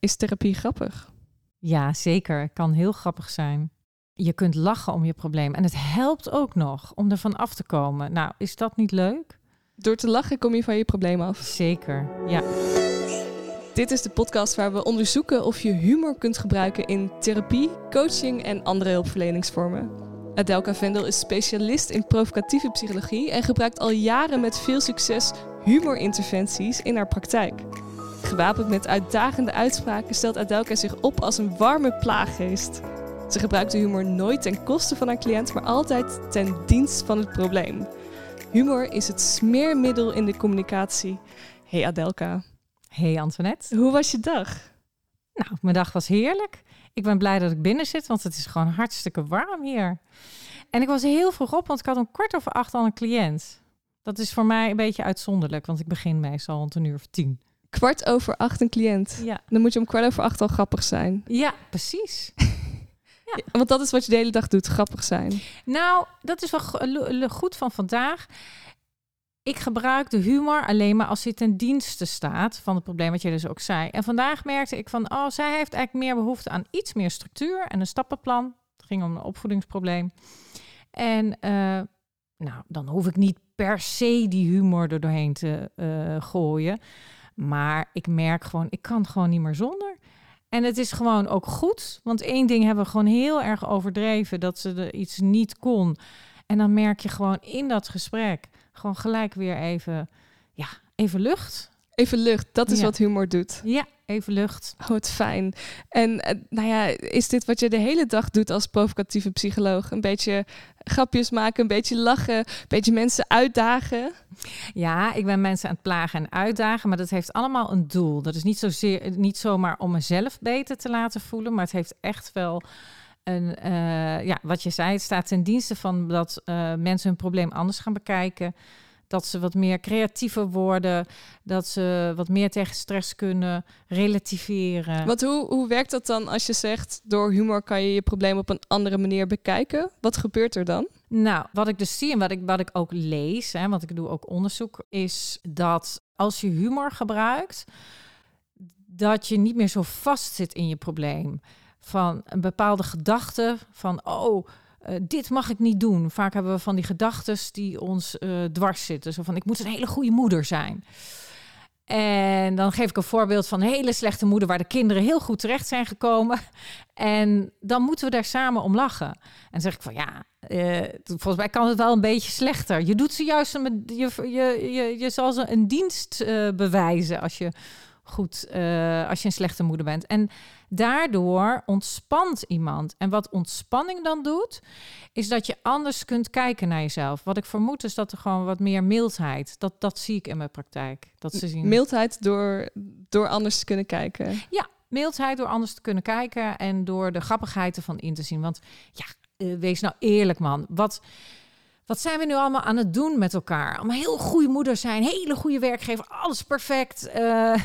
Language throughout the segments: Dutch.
is therapie grappig? Ja, zeker. Het kan heel grappig zijn. Je kunt lachen om je probleem. En het helpt ook nog om ervan af te komen. Nou, is dat niet leuk? Door te lachen kom je van je probleem af. Zeker, ja. Dit is de podcast waar we onderzoeken of je humor kunt gebruiken in therapie, coaching en andere hulpverleningsvormen. Adelka Vendel is specialist in provocatieve psychologie en gebruikt al jaren met veel succes humorinterventies in haar praktijk. Gewapend met uitdagende uitspraken stelt Adelka zich op als een warme plaaggeest. Ze gebruikt de humor nooit ten koste van haar cliënt, maar altijd ten dienst van het probleem. Humor is het smeermiddel in de communicatie. Hey Adelka. Hey Antoinette. Hoe was je dag? Nou, mijn dag was heerlijk. Ik ben blij dat ik binnen zit, want het is gewoon hartstikke warm hier. En ik was heel vroeg op, want ik had om kwart over acht al een cliënt. Dat is voor mij een beetje uitzonderlijk, want ik begin meestal rond een uur of tien. Kwart over acht een cliënt. Ja, Dan moet je om kwart over acht al grappig zijn. ja precies. Want dat is wat je de hele dag doet, grappig zijn. Nou, dat is wel goed van vandaag. Ik gebruik de humor alleen maar als hij ten dienste staat van het probleem wat je dus ook zei. En vandaag merkte ik van, oh, zij heeft eigenlijk meer behoefte aan iets meer structuur en een stappenplan. Het ging om een opvoedingsprobleem. En eh, nou, dan hoef ik niet per se die humor er doorheen te eh, gooien. Maar ik merk gewoon, ik kan gewoon niet meer zonder. En het is gewoon ook goed. Want één ding hebben we gewoon heel erg overdreven. Dat ze er iets niet kon. En dan merk je gewoon in dat gesprek. Gewoon gelijk weer even. Ja, even lucht. Even lucht, dat is Ja. wat humor doet. Ja, even lucht. Oh, wat fijn. En eh, nou ja, is dit wat je de hele dag doet als provocatieve psycholoog? Een beetje grapjes maken, een beetje lachen, een beetje mensen uitdagen. Ja, ik ben mensen aan het plagen en uitdagen. Maar dat heeft allemaal een doel. Dat is niet, zozeer, niet zomaar om mezelf beter te laten voelen. Maar het heeft echt wel. Een, eh, ja, wat je zei, het staat ten dienste van dat eh, mensen hun probleem anders gaan bekijken. Dat ze wat meer creatiever worden. Dat ze wat meer tegen stress kunnen relativeren. Want hoe, hoe werkt dat dan als je zegt, door humor kan je je probleem op een andere manier bekijken? Wat gebeurt er dan? Nou, wat ik dus zie en wat ik, wat ik ook lees, hè, want ik doe ook onderzoek, is dat als je humor gebruikt, dat je niet meer zo vast zit in je probleem. Van een bepaalde gedachte van, oh, eh, dit mag ik niet doen. Vaak hebben we van die gedachten die ons eh, dwars zitten. Zo van, ik moet een hele goede moeder zijn. En dan geef ik een voorbeeld van een hele slechte moeder waar de kinderen heel goed terecht zijn gekomen. En dan moeten we daar samen om lachen. En zeg ik van ja, eh, volgens mij kan het wel een beetje slechter. Je doet ze juist een, je, je, je, je zal ze een dienst eh, bewijzen als je goed, als je een slechte moeder bent. En daardoor ontspant iemand. En wat ontspanning dan doet, is dat je anders kunt kijken naar jezelf. Wat ik vermoed is dat er gewoon wat meer mildheid. Dat, dat zie ik in mijn praktijk. Dat ze zien. Mildheid door, door anders te kunnen kijken. mildheid door anders te kunnen kijken en door de grappigheid ervan in te zien. Want ja, eh, wees nou eerlijk man. Wat, wat zijn we nu allemaal aan het doen met elkaar? Allemaal heel goede moeders zijn, hele goede werkgever, alles perfect. Eh,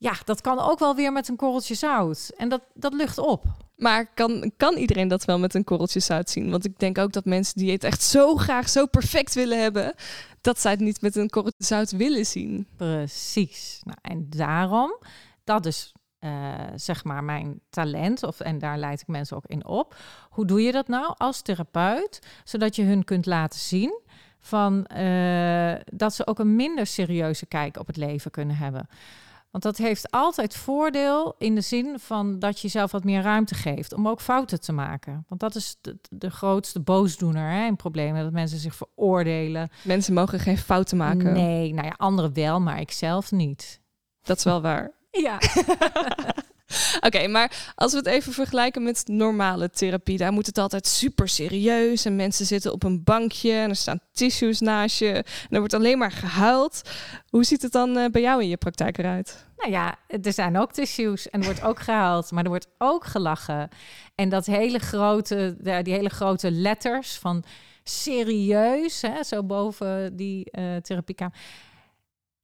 ja, dat kan ook wel weer met een korreltje zout. En dat, dat lucht op. Maar kan, kan iedereen dat wel met een korreltje zout zien? Want ik denk ook dat mensen die het echt zo graag zo perfect willen hebben, dat zij het niet met een korreltje zout willen zien. Precies. Nou, en daarom, dat is eh, zeg maar mijn talent, of, en daar leid ik mensen ook in op. Hoe doe je dat nou als therapeut, zodat je hun kunt laten zien van, eh, dat ze ook een minder serieuze kijk op het leven kunnen hebben? Want dat heeft altijd voordeel in de zin van dat je jezelf wat meer ruimte geeft om ook fouten te maken. Want dat is de, de grootste boosdoener hè, in problemen, dat mensen zich veroordelen. Mensen mogen geen fouten maken. Nee, nou ja, anderen wel, maar ik zelf niet. Dat is wel waar. Ja. Oké, maar als we het even vergelijken met normale therapie, daar moet het altijd super serieus en mensen zitten op een bankje en er staan tissues naast je en er wordt alleen maar gehuild. Hoe ziet het dan eh, bij jou in je praktijk eruit? Nou ja, er zijn ook tissues en er wordt ook gehaald, maar er wordt ook gelachen. En dat hele grote, die hele grote letters van serieus, hè, zo boven die eh therapiekamer.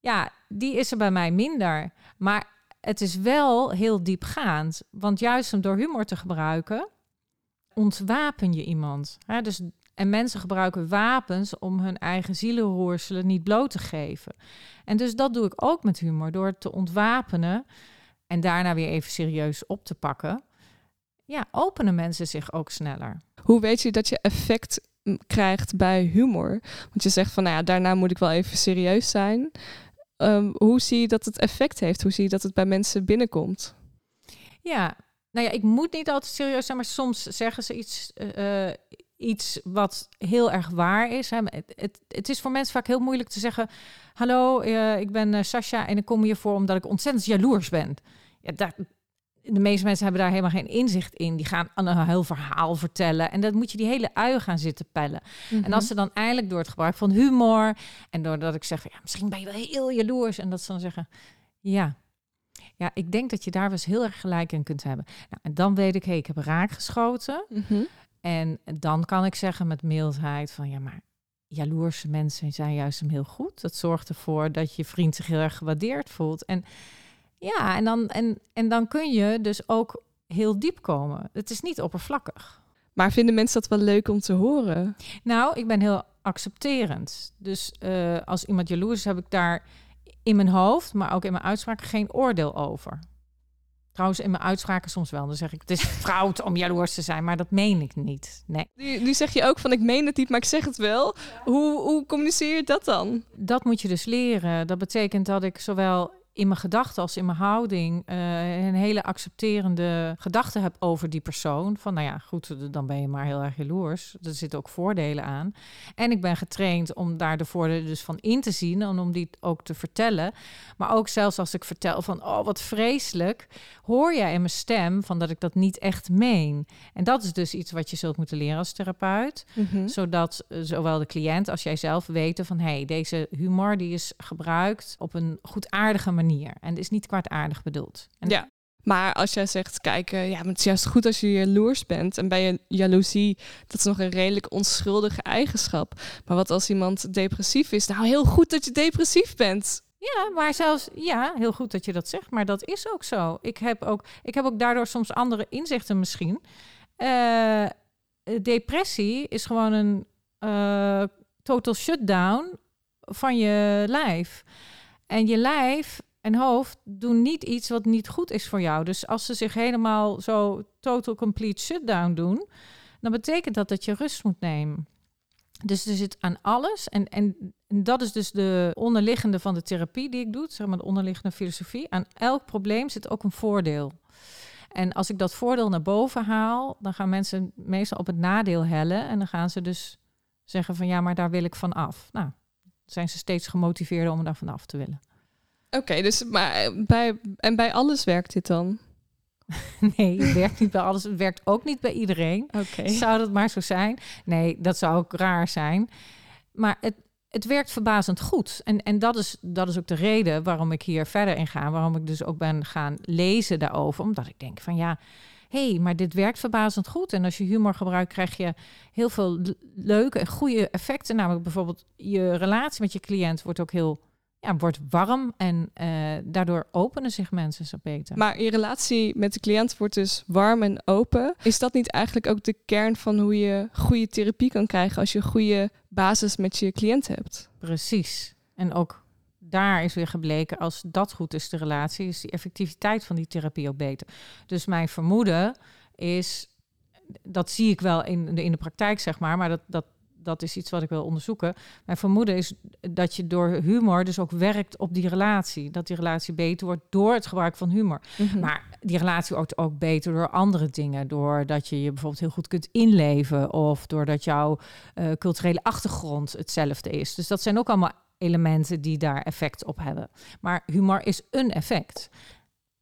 Ja, die is er bij mij minder. Maar het is wel heel diepgaand. Want juist om door humor te gebruiken, ontwapen je iemand. Hè? Dus, en mensen gebruiken wapens om hun eigen zielenroerselen niet bloot te geven. En dus dat doe ik ook met humor. Door te ontwapenen, en daarna weer even serieus op te pakken, ja, openen mensen zich ook sneller. Hoe weet je dat je effect mm, krijgt bij humor? Want je zegt van, nou ja, daarna moet ik wel even serieus zijn. Ehm, hoe zie je dat het effect heeft? Hoe zie je dat het bij mensen binnenkomt? Ja, nou ja, ik moet niet altijd serieus zijn, maar soms zeggen ze iets, uh, iets wat heel erg waar is. Hè. Het, het, het, is voor mensen vaak heel moeilijk te zeggen: Hallo, uh, ik ben Sascha en ik kom hier voor omdat ik ontzettend jaloers ben. Ja, de meeste mensen hebben daar helemaal geen inzicht in. Die gaan een heel verhaal vertellen. En dan moet je die hele ui gaan zitten pellen. En als mhm. ze dan eindelijk door het gebruik van humor... en doordat ik zeg, ja, misschien ben je wel heel jaloers... en dat ze dan zeggen, ja... Ja, ik denk dat je daar wel eens heel erg gelijk in kunt hebben. Nou, en dan weet ik, hé, hey, ik heb raak geschoten. Mhm. En dan kan ik zeggen met mildheid van, ja, maar jaloerse mensen zijn juist hem heel goed. Dat zorgt ervoor dat je vriend zich heel erg gewaardeerd voelt. En ja, en dan, en, en dan kun je dus ook heel diep komen. Het is niet oppervlakkig. Maar vinden mensen dat wel leuk om te horen? Nou, ik ben heel accepterend. Dus uh, als iemand jaloers is, heb ik daar in mijn hoofd, maar ook in mijn uitspraken geen oordeel over. Trouwens, in mijn uitspraken soms wel. Dan zeg ik, het is fout om jaloers te zijn, maar dat meen ik niet. Nee. Nu, nu zeg je ook van, ik meen het niet, maar ik zeg het wel. Hoe, hoe communiceer je dat dan? Dat moet je dus leren. Dat betekent dat ik zowel in mijn gedachten als in mijn houding uh, een hele accepterende gedachte heb over die persoon. Van nou ja, goed, dan ben je maar heel erg jaloers. Er zitten ook voordelen aan. En ik ben getraind om daar de voordelen dus van in te zien en om die ook te vertellen. Maar ook zelfs als ik vertel van oh wat vreselijk, hoor jij in mijn stem van dat ik dat niet echt meen. En dat is dus iets wat je zult moeten leren als therapeut. Mhm. Zodat uh, zowel de cliënt als jij zelf weten van hé, hey, deze humor die is gebruikt op een goedaardige manier en het is niet kwaadaardig bedoeld. En ja. Maar als jij zegt, kijk, uh, ja, het is juist goed als je jaloers bent. En bij je jaloezie, dat is nog een redelijk onschuldige eigenschap. Maar wat als iemand depressief is? Nou, heel goed dat je depressief bent. Ja, maar zelfs, ja, heel goed dat je dat zegt. Maar dat is ook zo. Ik heb ook, ik heb ook daardoor soms andere inzichten misschien. Uh, depressie is gewoon een uh, total shutdown van je lijf. En je lijf en hoofd doen niet iets wat niet goed is voor jou. Dus als ze zich helemaal zo total complete shutdown doen, dan betekent dat dat je rust moet nemen. Dus er zit aan alles. En, en, dat is dus de onderliggende van de therapie die ik doe, zeg maar de onderliggende filosofie. Aan elk probleem zit ook een voordeel. En als ik dat voordeel naar boven haal, dan gaan mensen meestal op het nadeel hellen. En dan gaan ze dus zeggen van ja, maar daar wil ik van af. Nou, zijn ze steeds gemotiveerd om daar vanaf te willen. Oké, dus maar eh, bij, en bij alles werkt dit dan? nee, het werkt niet bij alles. Het werkt ook niet bij iedereen. Oké. Zou dat maar zo zijn? Nee, dat zou ook raar zijn. Maar het, het werkt verbazend goed. En, en dat, is, dat is ook de reden waarom ik hier verder in ga. Waarom ik dus ook ben gaan lezen daarover. Omdat ik denk van ja, hé, hey, maar dit werkt verbazend goed. En als je humor gebruikt, krijg je heel veel leuke en goede effecten. Namelijk bijvoorbeeld je relatie met je cliënt wordt ook heel ja, wordt warm en uh, daardoor openen zich mensen zo beter. Maar je relatie met de cliënt wordt dus warm en open. Is dat niet eigenlijk ook de kern van hoe je goede therapie kan krijgen als je een goede basis met je cliënt hebt? Precies. En ook daar is weer gebleken, als dat goed is, de relatie, is die effectiviteit van die therapie ook beter. Dus mijn vermoeden is, dat zie ik wel in de, in de praktijk, zeg maar, maar dat, dat dat is iets wat ik wil onderzoeken. Mijn vermoeden is dat je door humor dus ook werkt op die relatie. Dat die relatie beter wordt door het gebruik van humor. Mhm. Maar die relatie wordt ook beter door andere dingen. Doordat je je bijvoorbeeld heel goed kunt inleven. Of doordat jouw uh, culturele achtergrond hetzelfde is. Dus dat zijn ook allemaal elementen die daar effect op hebben. Maar humor is een effect.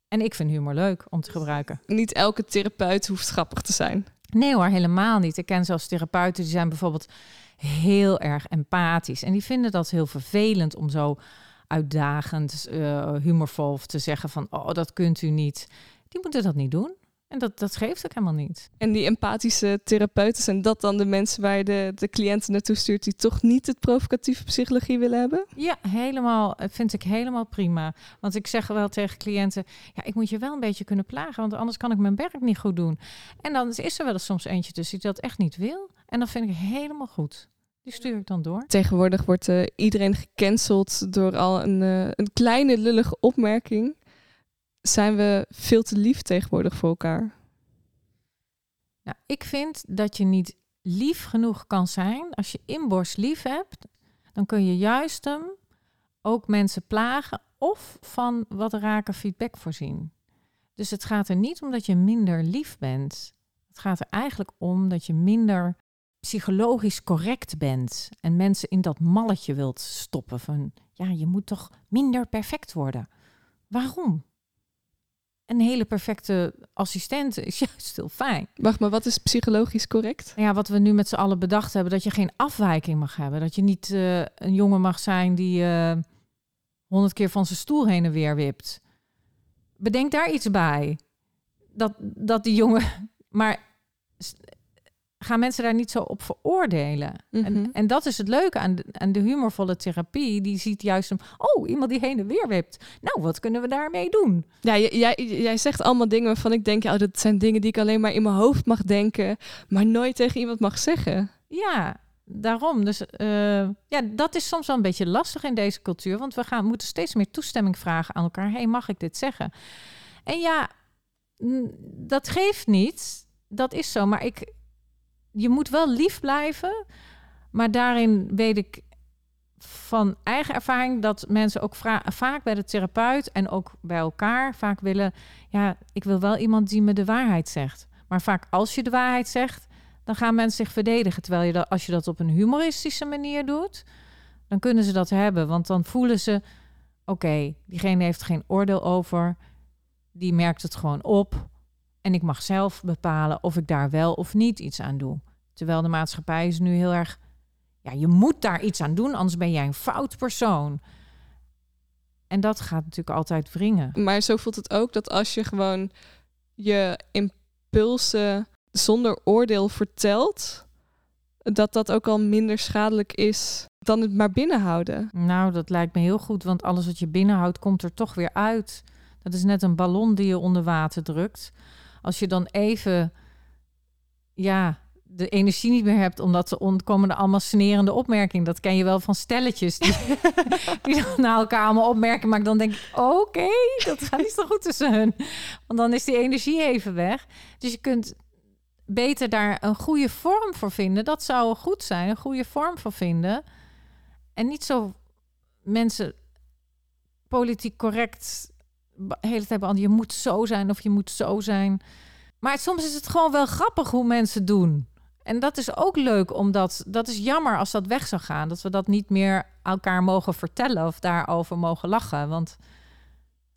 En ik vind humor leuk om te gebruiken. Niet elke therapeut hoeft grappig te zijn. Nee hoor, helemaal niet. Ik ken zelfs therapeuten die zijn bijvoorbeeld heel erg empathisch. En die vinden dat heel vervelend om zo uitdagend, uh, humorvol te zeggen van, oh, dat kunt u niet. Die moeten dat niet doen. En dat, dat geeft ook helemaal niet. En die empathische therapeuten, zijn dat dan de mensen waar je de, de cliënten naartoe stuurt die toch niet het provocatieve psychologie willen hebben? Ja, helemaal. Vind ik helemaal prima. Want ik zeg wel tegen cliënten, ja, ik moet je wel een beetje kunnen plagen, want anders kan ik mijn werk niet goed doen. En dan is er wel eens soms eentje tussen die dat echt niet wil. En dat vind ik helemaal goed. Die stuur ik dan door. Tegenwoordig wordt uh, iedereen gecanceld door al een, uh, een kleine lullige opmerking. Zijn we veel te lief tegenwoordig voor elkaar? Nou, ik vind dat je niet lief genoeg kan zijn. Als je inborst lief hebt, dan kun je juist hem ook mensen plagen of van wat rake feedback voorzien. Dus het gaat er niet om dat je minder lief bent. Het gaat er eigenlijk om dat je minder psychologisch correct bent en mensen in dat malletje wilt stoppen van ja, je moet toch minder perfect worden. Waarom? Een hele perfecte assistent is juist heel fijn. Wacht, maar wat is psychologisch correct? Ja, wat we nu met z'n allen bedacht hebben, dat je geen afwijking mag hebben. Dat je niet uh, een jongen mag zijn die uh, honderd keer van zijn stoel heen en weer wipt. Bedenk daar iets bij. Dat, dat die jongen. Maar gaan mensen daar niet zo op veroordelen. en, Mhm. en dat is het leuke aan de, aan de humorvolle therapie. Die ziet juist hem, oh, iemand die heen en weer wipt. Nou, wat kunnen we daarmee doen? Ja, jij, jij zegt allemaal dingen waarvan ik denk, ja, oh, dat zijn dingen die ik alleen maar in mijn hoofd mag denken, maar nooit tegen iemand mag zeggen. Ja, daarom. Dus eh, ja, dat is soms wel een beetje lastig in deze cultuur. Want we gaan, moeten steeds meer toestemming vragen aan elkaar. hey, mag ik dit zeggen? En ja, dat geeft niet. Dat is zo. Maar ik, je moet wel lief blijven. Maar daarin weet ik van eigen ervaring dat mensen ook vaak bij de therapeut en ook bij elkaar vaak willen. Ja, ik wil wel iemand die me de waarheid zegt. Maar vaak als je de waarheid zegt, dan gaan mensen zich verdedigen. Terwijl je als je dat op een humoristische manier doet, dan kunnen ze dat hebben. Want dan voelen ze, oké, diegene heeft geen oordeel over, die merkt het gewoon op. En ik mag zelf bepalen of ik daar wel of niet iets aan doe. Terwijl de maatschappij is nu heel erg, ja, je moet daar iets aan doen, anders ben jij een fout persoon. En dat gaat natuurlijk altijd wringen. Maar zo voelt het ook dat als je gewoon je impulsen zonder oordeel vertelt, dat dat ook al minder schadelijk is dan het maar binnenhouden. Nou, dat lijkt me heel goed, want alles wat je binnenhoudt komt er toch weer uit. Dat is net een ballon die je onder water drukt. Als je dan even, ja, de energie niet meer hebt, omdat ze on- komen er allemaal snerende opmerkingen. Dat ken je wel van stelletjes die, die dan naar elkaar allemaal opmerken. Maar dan denk ik, oké, dat gaat niet zo goed tussen hun. Want dan is die energie even weg. Dus je kunt beter daar een goede vorm voor vinden. Dat zou goed zijn, een goede vorm voor vinden. En niet zo mensen politiek correct hele tijd beantwoorden. Je moet zo zijn of je moet zo zijn. Maar soms is het gewoon wel grappig hoe mensen doen. En dat is ook leuk, omdat dat is jammer als dat weg zou gaan. Dat we dat niet meer elkaar mogen vertellen of daarover mogen lachen. Want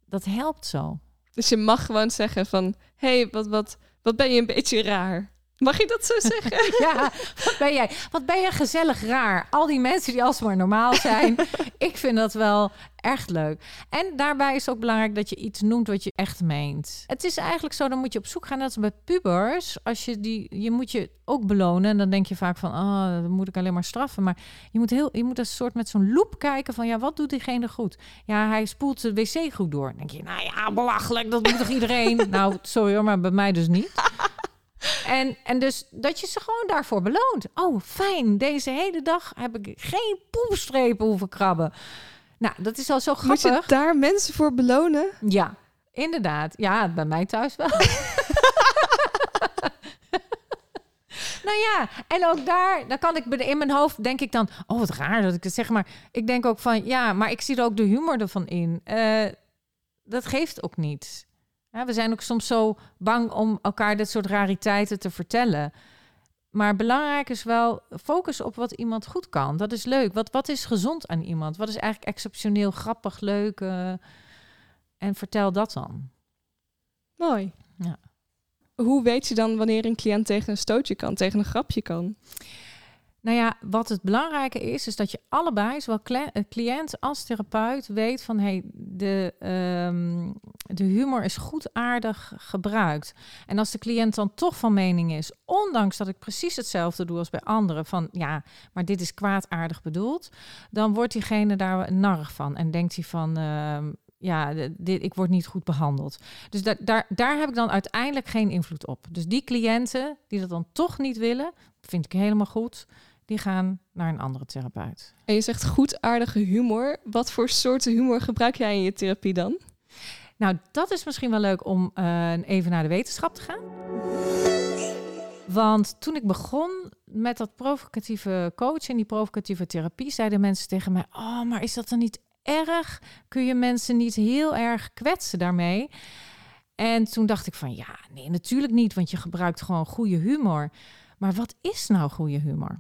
dat helpt zo. Dus je mag gewoon zeggen van, hey, wat, wat, wat ben je een beetje raar. Mag je dat zo zeggen? Ja, wat ben jij? Wat ben je gezellig raar. Al die mensen die alsmaar normaal zijn. ik vind dat wel echt leuk. En daarbij is ook belangrijk dat je iets noemt wat je echt meent. Het is eigenlijk zo, dan moet je op zoek gaan. Net als bij pubers. Als je die, je moet je ook belonen. En dan denk je vaak van, oh, dan moet ik alleen maar straffen. Maar je moet heel, je moet een soort met zo'n loop kijken van, ja, wat doet diegene goed? Ja, hij spoelt de wc goed door. Dan denk je, nou ja, belachelijk, dat moet toch iedereen? nou, sorry hoor, maar bij mij dus niet. En, en dus dat je ze gewoon daarvoor beloont. Oh, fijn. Deze hele dag heb ik geen poepstrepen hoeven krabben. Nou, dat is al zo Moet grappig. je daar mensen voor belonen? Ja, inderdaad. Ja, bij mij thuis wel. nou ja, en ook daar, dan kan ik in mijn hoofd denk ik dan, oh wat raar dat ik het zeg, maar ik denk ook van, ja, maar ik zie er ook de humor ervan in. Eh, dat geeft ook niet. Ja, we zijn ook soms zo bang om elkaar dit soort rariteiten te vertellen. Maar belangrijk is wel focus op wat iemand goed kan. Dat is leuk. Wat, wat is gezond aan iemand? Wat is eigenlijk exceptioneel grappig, leuk? eh, en vertel dat dan. Mooi. Ja. Hoe weet je dan wanneer een cliënt tegen een stootje kan, tegen een grapje kan? Nou ja, wat het belangrijke is, is dat je allebei, zowel eh, cliënt als therapeut, weet van hey, de, ehm, de humor is goedaardig gebruikt. En als de cliënt dan toch van mening is, ondanks dat ik precies hetzelfde doe als bij anderen, van ja, maar dit is kwaadaardig bedoeld, dan wordt diegene daar narrig van en denkt hij van. ehm, ja, dit, ik word niet goed behandeld. Dus da- daar, daar heb ik dan uiteindelijk geen invloed op. Dus die cliënten die dat dan toch niet willen, vind ik helemaal goed die gaan naar een andere therapeut. En je zegt goedaardige humor. Wat voor soorten humor gebruik jij in je therapie dan? Nou, dat is misschien wel leuk om uh, even naar de wetenschap te gaan. Want toen ik begon met dat provocatieve coachen en die provocatieve therapie, zeiden mensen tegen mij: Oh, maar is dat dan niet erg? Kun je mensen niet heel erg kwetsen daarmee? En toen dacht ik van ja, nee, natuurlijk niet, want je gebruikt gewoon goede humor. Maar wat is nou goede humor?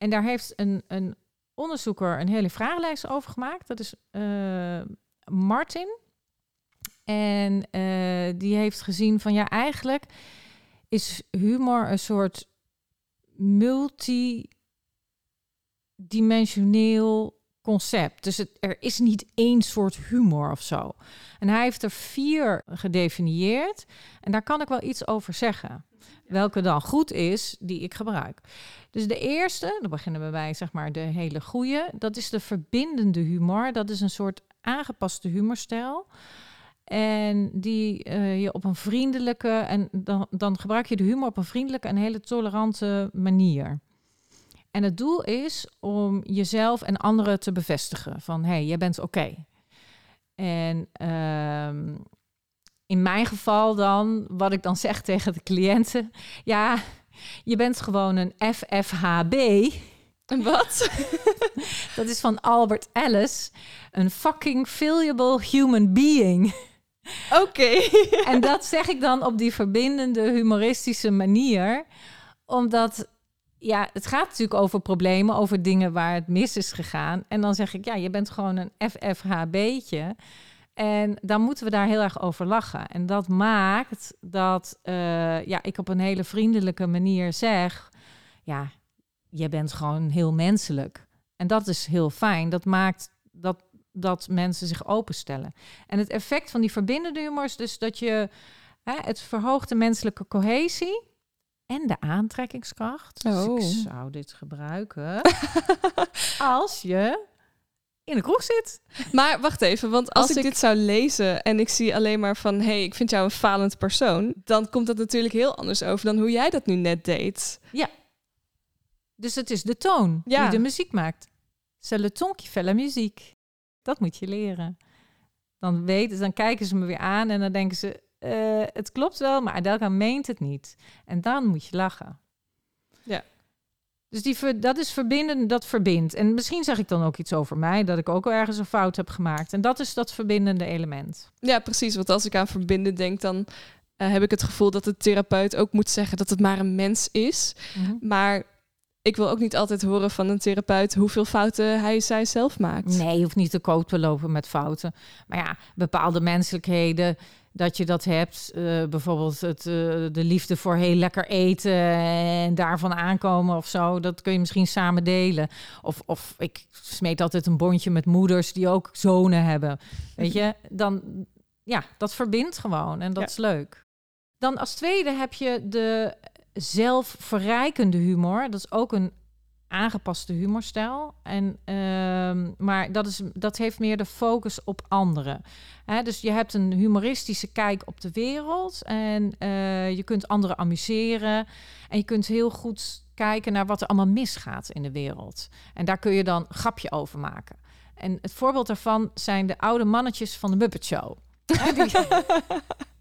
En daar heeft een, een onderzoeker een hele vragenlijst over gemaakt. Dat is uh, Martin. En uh, die heeft gezien van ja, eigenlijk is humor een soort multidimensioneel concept. Dus er is niet één soort humor of zo. En hij heeft er vier gedefinieerd. En daar kan ik wel iets over zeggen. Welke dan goed is, die ik gebruik. Dus de eerste, dan beginnen we bij zeg maar de hele goede. Dat is de verbindende humor. Dat is een soort aangepaste humorstijl. En die uh, je op een vriendelijke, en dan, dan gebruik je de humor op een vriendelijke en hele tolerante manier. En het doel is om jezelf en anderen te bevestigen van hé, hey, jij bent oké. En um, in mijn geval dan, wat ik dan zeg tegen de cliënten, ja, je bent gewoon een FFHB. En wat? Dat is van Albert Ellis, een fucking valuable human being. Oké. en dat zeg ik dan op die verbindende, humoristische manier. Omdat, ja, het gaat natuurlijk over problemen, over dingen waar het mis is gegaan. En dan zeg ik, ja, je bent gewoon een FFHB'tje. En dan moeten we daar heel erg over lachen. En dat maakt dat uh, ja, ik op een hele vriendelijke manier zeg: Ja, je bent gewoon heel menselijk. En dat is heel fijn. Dat maakt dat dat mensen zich openstellen. En het effect van die verbindende humor is dus dat je hè, het verhoogt de menselijke cohesie en de aantrekkingskracht. Dus ik oh. zou dit gebruiken als je in de kroeg zit. Maar wacht even, want als, ik, dit zou lezen en ik zie alleen maar van... hé, hey, ik vind jou een falend persoon... dan komt dat natuurlijk heel anders over dan hoe jij dat nu net deed. Ja. Dus het is de toon ja. die de muziek maakt. C'est le ton qui fait la musique. Dat moet je leren. Dan weten, dan kijken ze me weer aan en dan denken ze, uh, het klopt wel, maar Adelka meent het niet. En dan moet je lachen. Ja. Dus die, dat is verbinden, dat verbindt. En misschien zeg ik dan ook iets over mij, dat ik ook al ergens een fout heb gemaakt. En dat is dat verbindende element. Ja, precies. Want als ik aan verbinden denk, dan uh, heb ik het gevoel dat de therapeut ook moet zeggen dat het maar een mens is. Mm -hmm. Maar ik wil ook niet altijd horen van een therapeut hoeveel fouten hij zij zelf maakt. Nee, je hoeft niet te koop te lopen met fouten. Maar ja, bepaalde menselijkheden dat je dat hebt. Uh, bijvoorbeeld het, uh, de liefde voor heel lekker eten en daarvan aankomen of zo. Dat kun je misschien samen delen. Of, of ik smeet altijd een bondje met moeders die ook zonen hebben. Weet je, dan ja, dat verbindt gewoon en dat ja. is leuk. Dan als tweede heb je de zelfverrijkende humor. Dat is ook een aangepaste humorstijl. En, uh, maar dat, is, dat heeft meer de focus op anderen. Hè, dus je hebt een humoristische kijk op de wereld. En uh, je kunt anderen amuseren. En je kunt heel goed kijken naar wat er allemaal misgaat in de wereld. En daar kun je dan een grapje over maken. En het voorbeeld daarvan zijn de oude mannetjes van de Muppet Show.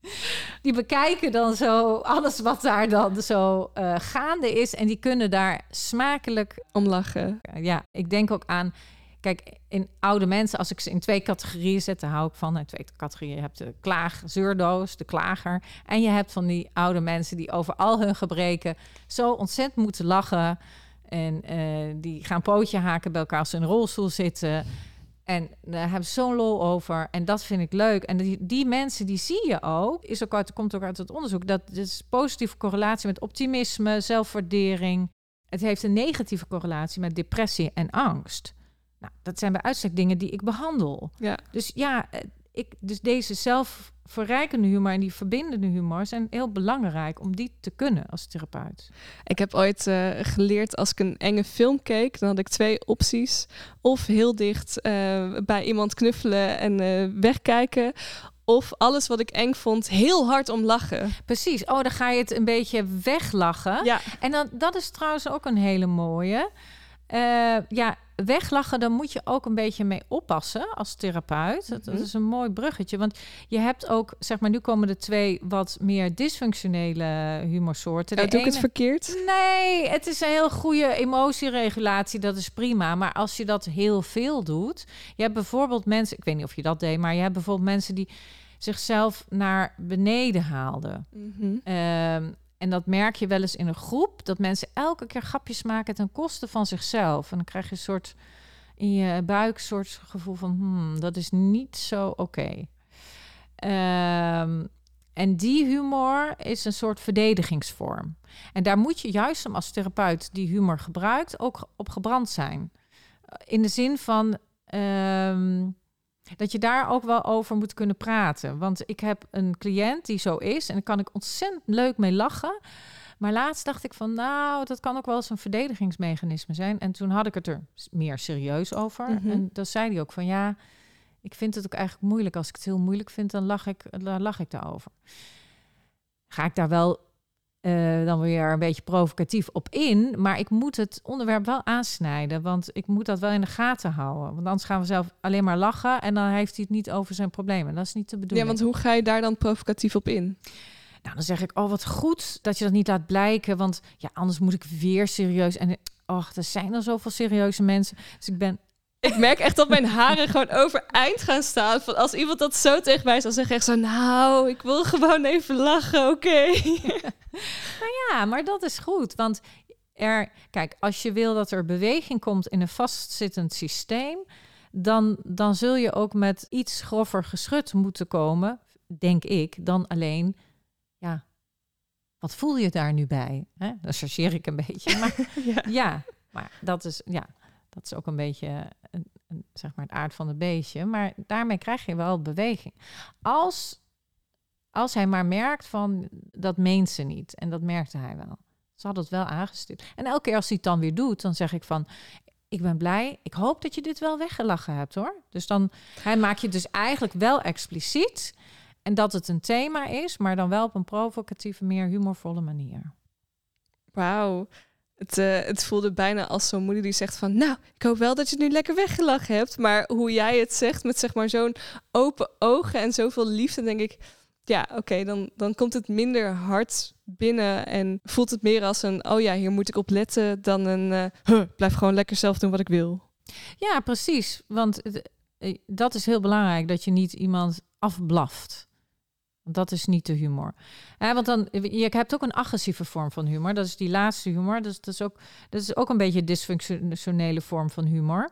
die bekijken dan zo alles wat daar dan zo uh, gaande is. En die kunnen daar smakelijk om lachen. Ja, ik denk ook aan. Kijk, in oude mensen, als ik ze in twee categorieën zet, daar hou ik van. In twee categorieën. Je hebt de klaag, zeurdoos, de klager. En je hebt van die oude mensen die over al hun gebreken zo ontzettend moeten lachen. En uh, die gaan pootje haken bij elkaar als ze in een rolstoel zitten. En daar hebben ze zo'n lol over. En dat vind ik leuk. En die, die mensen, die zie je ook. Is ook uit, komt ook uit het onderzoek. Dat is positieve correlatie met optimisme, zelfwaardering. Het heeft een negatieve correlatie met depressie en angst. Nou, dat zijn bij uitstek dingen die ik behandel. Ja. Dus ja, eh, ik, dus deze zelfverrijkende humor en die verbindende humor zijn heel belangrijk om die te kunnen als therapeut. Ik heb ooit uh, geleerd als ik een enge film keek, dan had ik twee opties. Of heel dicht uh, bij iemand knuffelen en uh, wegkijken. Of alles wat ik eng vond, heel hard om lachen. Precies. Oh, dan ga je het een beetje weglachen. Ja. En dan, dat is trouwens ook een hele mooie. ja, weglachen, dan moet je ook een beetje mee oppassen als therapeut. Dat, Mhm. is een mooi bruggetje. Want je hebt ook, zeg maar, nu komen de twee wat meer dysfunctionele humorsoorten. De Oh, doe ik het verkeerd? Nee, het is een heel goede emotieregulatie. Dat is prima. Maar als je dat heel veel doet. Je hebt bijvoorbeeld mensen. Ik weet niet of je dat deed. Maar je hebt bijvoorbeeld mensen die zichzelf naar beneden haalden. Mhm. Ehm, en dat merk je wel eens in een groep. Dat mensen elke keer grapjes maken ten koste van zichzelf. En dan krijg je een soort in je buik soort gevoel van... Hmm, dat is niet zo oké. Ehm, en die humor is een soort verdedigingsvorm. En daar moet je juist om als therapeut die humor gebruikt... ook op gebrand zijn. In de zin van... ehm, dat je daar ook wel over moet kunnen praten. Want ik heb een cliënt die zo is en daar kan ik ontzettend leuk mee lachen. Maar laatst dacht ik van, nou, dat kan ook wel eens een verdedigingsmechanisme zijn. En toen had ik het er meer serieus over. Mhm. En dan zei hij ook van, ja, ik vind het ook eigenlijk moeilijk. Als ik het heel moeilijk vind, dan lach ik, dan lach ik daarover. Ga ik daar wel eh, dan weer een beetje provocatief op in. Maar ik moet het onderwerp wel aansnijden. Want ik moet dat wel in de gaten houden. Want anders gaan we zelf alleen maar lachen. En dan heeft hij het niet over zijn problemen. Dat is niet de Ja, bedoeling. want hoe ga je daar dan provocatief op in? Nou, dan zeg ik, oh wat goed dat je dat niet laat blijken. Want ja, anders moet ik weer serieus. En ach, er zijn er zoveel serieuze mensen. Dus ik ben Ik merk echt dat mijn haren gewoon overeind gaan staan. Van als iemand dat zo tegen mij zou zeggen, echt zo, nou, ik wil gewoon even lachen, oké. Ja, maar dat is goed. Want er, kijk, als je wil dat er beweging komt in een vastzittend systeem, dan, dan zul je ook met iets grover geschud moeten komen, denk ik, dan alleen, ja, wat voel je daar nu bij? Hè? Dan chargeer ik een beetje. Maar ja. ja, maar dat is, ja, dat is ook een beetje een, zeg maar het aard van het beestje. Maar daarmee krijg je wel beweging. Als, als hij maar merkt van, dat meent ze niet. En dat merkte hij wel. Ze had het wel aangestuurd. En elke keer als hij het dan weer doet, dan zeg ik van... Ik ben blij. Ik hoop dat je dit wel weggelachen hebt, hoor. Dus dan hij maakt je dus eigenlijk wel expliciet... en dat het een thema is, maar dan wel op een provocatieve, meer humorvolle manier. Wauw. Het, eh, het voelde bijna als zo'n moeder die zegt van... Nou, ik hoop wel dat je het nu lekker weggelachen hebt. Maar hoe jij het zegt met zeg maar zo'n open ogen en zoveel liefde... denk ik, ja, oké, dan, dan komt het minder hard binnen... en voelt het meer als een... Oh ja, hier moet ik op letten dan een... eh, blijf gewoon lekker zelf doen wat ik wil. Ja, precies. Want eh, dat is heel belangrijk, dat je niet iemand afblaft. Dat is niet de humor. Want dan, je hebt ook een agressieve vorm van humor. Dat is die laatste humor. Dus dat is ook, dat is ook een beetje een dysfunctionele vorm van humor.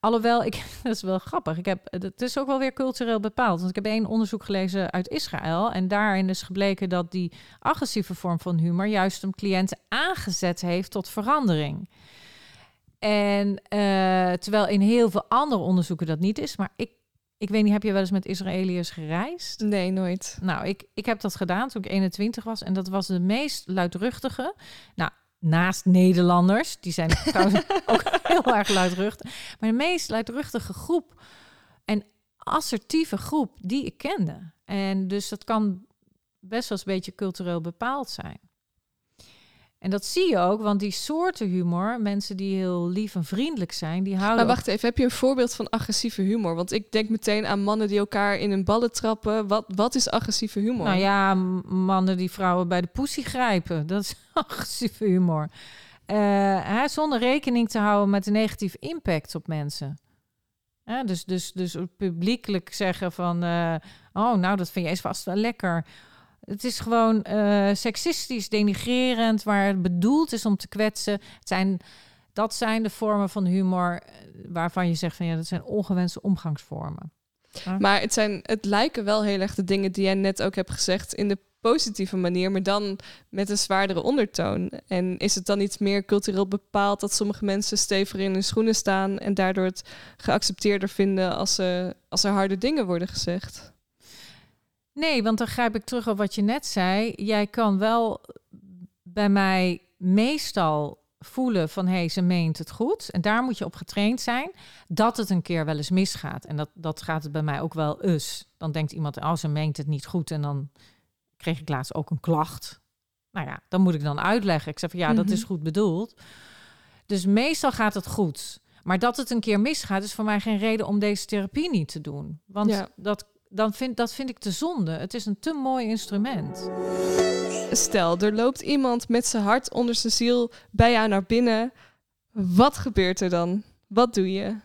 Alhoewel, ik, dat is wel grappig. Ik heb, het is ook wel weer cultureel bepaald. Want ik heb één onderzoek gelezen uit Israël. En daarin is gebleken dat die agressieve vorm van humor juist een cliënten aangezet heeft tot verandering. En eh, terwijl in heel veel andere onderzoeken dat niet is. Maar ik, ik weet niet, heb je wel eens met Israëliërs gereisd? Nee, nooit. Nou, ik, ik heb dat gedaan toen ik 21 was. En dat was de meest luidruchtige. Nou, naast Nederlanders. Die zijn trouwens ook heel erg luidruchtig. Maar de meest luidruchtige groep. En assertieve groep die ik kende. En dus dat kan best wel eens een beetje cultureel bepaald zijn. En dat zie je ook, want die soorten humor, mensen die heel lief en vriendelijk zijn, die houden. Maar wacht even, heb je een voorbeeld van agressieve humor? Want ik denk meteen aan mannen die elkaar in hun ballen trappen. Wat, wat is agressieve humor? Nou ja, mannen die vrouwen bij de poesie grijpen. Dat is agressieve humor. Eh, hè, zonder rekening te houden met de negatieve impact op mensen. Dus, dus, dus publiekelijk zeggen van... eh, oh, nou, dat vind jij vast wel lekker. Het is gewoon eh, seksistisch, denigrerend... waar het bedoeld is om te kwetsen. Het zijn, dat zijn de vormen van humor... eh, waarvan je zegt van... ja, dat zijn ongewenste omgangsvormen. Maar het, zijn, het lijken wel heel erg de dingen die jij net ook hebt gezegd in de positieve manier, maar dan met een zwaardere ondertoon. En is het dan iets meer cultureel bepaald dat sommige mensen steviger in hun schoenen staan en daardoor het geaccepteerder vinden als, ze, als er harde dingen worden gezegd? Nee, want dan grijp ik terug op wat je net zei. Jij kan wel bij mij meestal voelen van hé, hey, ze meent het goed. En daar moet je op getraind zijn dat het een keer wel eens misgaat. En dat, dat gaat het bij mij ook wel eens. Dan denkt iemand, oh, ze meent het niet goed. En dan kreeg ik laatst ook een klacht. Nou ja, dan moet ik dan uitleggen. Ik zeg van ja, dat Mhm. is goed bedoeld. Dus meestal gaat het goed. Maar dat het een keer misgaat, is voor mij geen reden om deze therapie niet te doen. Want Ja. dat, dan vind, dat vind ik te zonde. Het is een te mooi instrument. Stel, er loopt iemand met zijn hart onder zijn ziel bij jou naar binnen. Wat gebeurt er dan? Wat doe je?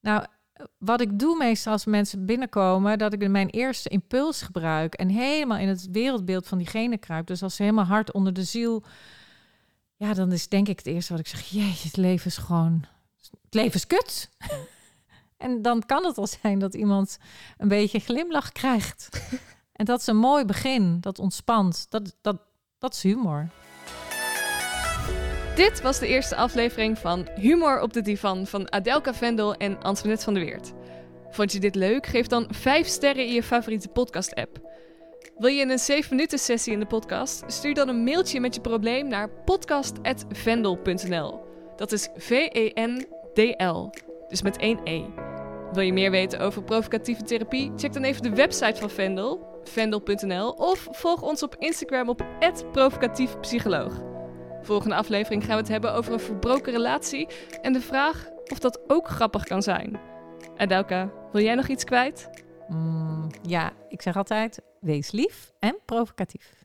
Nou, wat ik doe meestal als mensen binnenkomen, dat ik mijn eerste impuls gebruik en helemaal in het wereldbeeld van diegene kruip. Dus als ze helemaal hard onder de ziel, ja, dan is denk ik het eerste wat ik zeg, jeetje, het leven is gewoon, het leven is kut. En dan kan het al zijn dat iemand een beetje glimlach krijgt. en dat is een mooi begin, dat ontspant, dat, dat, dat is humor. Dit was de eerste aflevering van Humor op de Divan van Adelka Vendel en Antoinette van der Weert. Vond je dit leuk? Geef dan 5 sterren in je favoriete podcast-app. Wil je een 7 minuten sessie in de podcast? Stuur dan een mailtje met je probleem naar podcast.vendel.nl. Dat is V-E-N-D-L, dus met één E. Wil je meer weten over provocatieve therapie? Check dan even de website van Vendel, vendel.nl, of volg ons op Instagram op @provocatiefpsycholoog. Volgende aflevering gaan we het hebben over een verbroken relatie en de vraag of dat ook grappig kan zijn. Adelka, wil jij nog iets kwijt? Mm, ja, ik zeg altijd, wees lief en provocatief.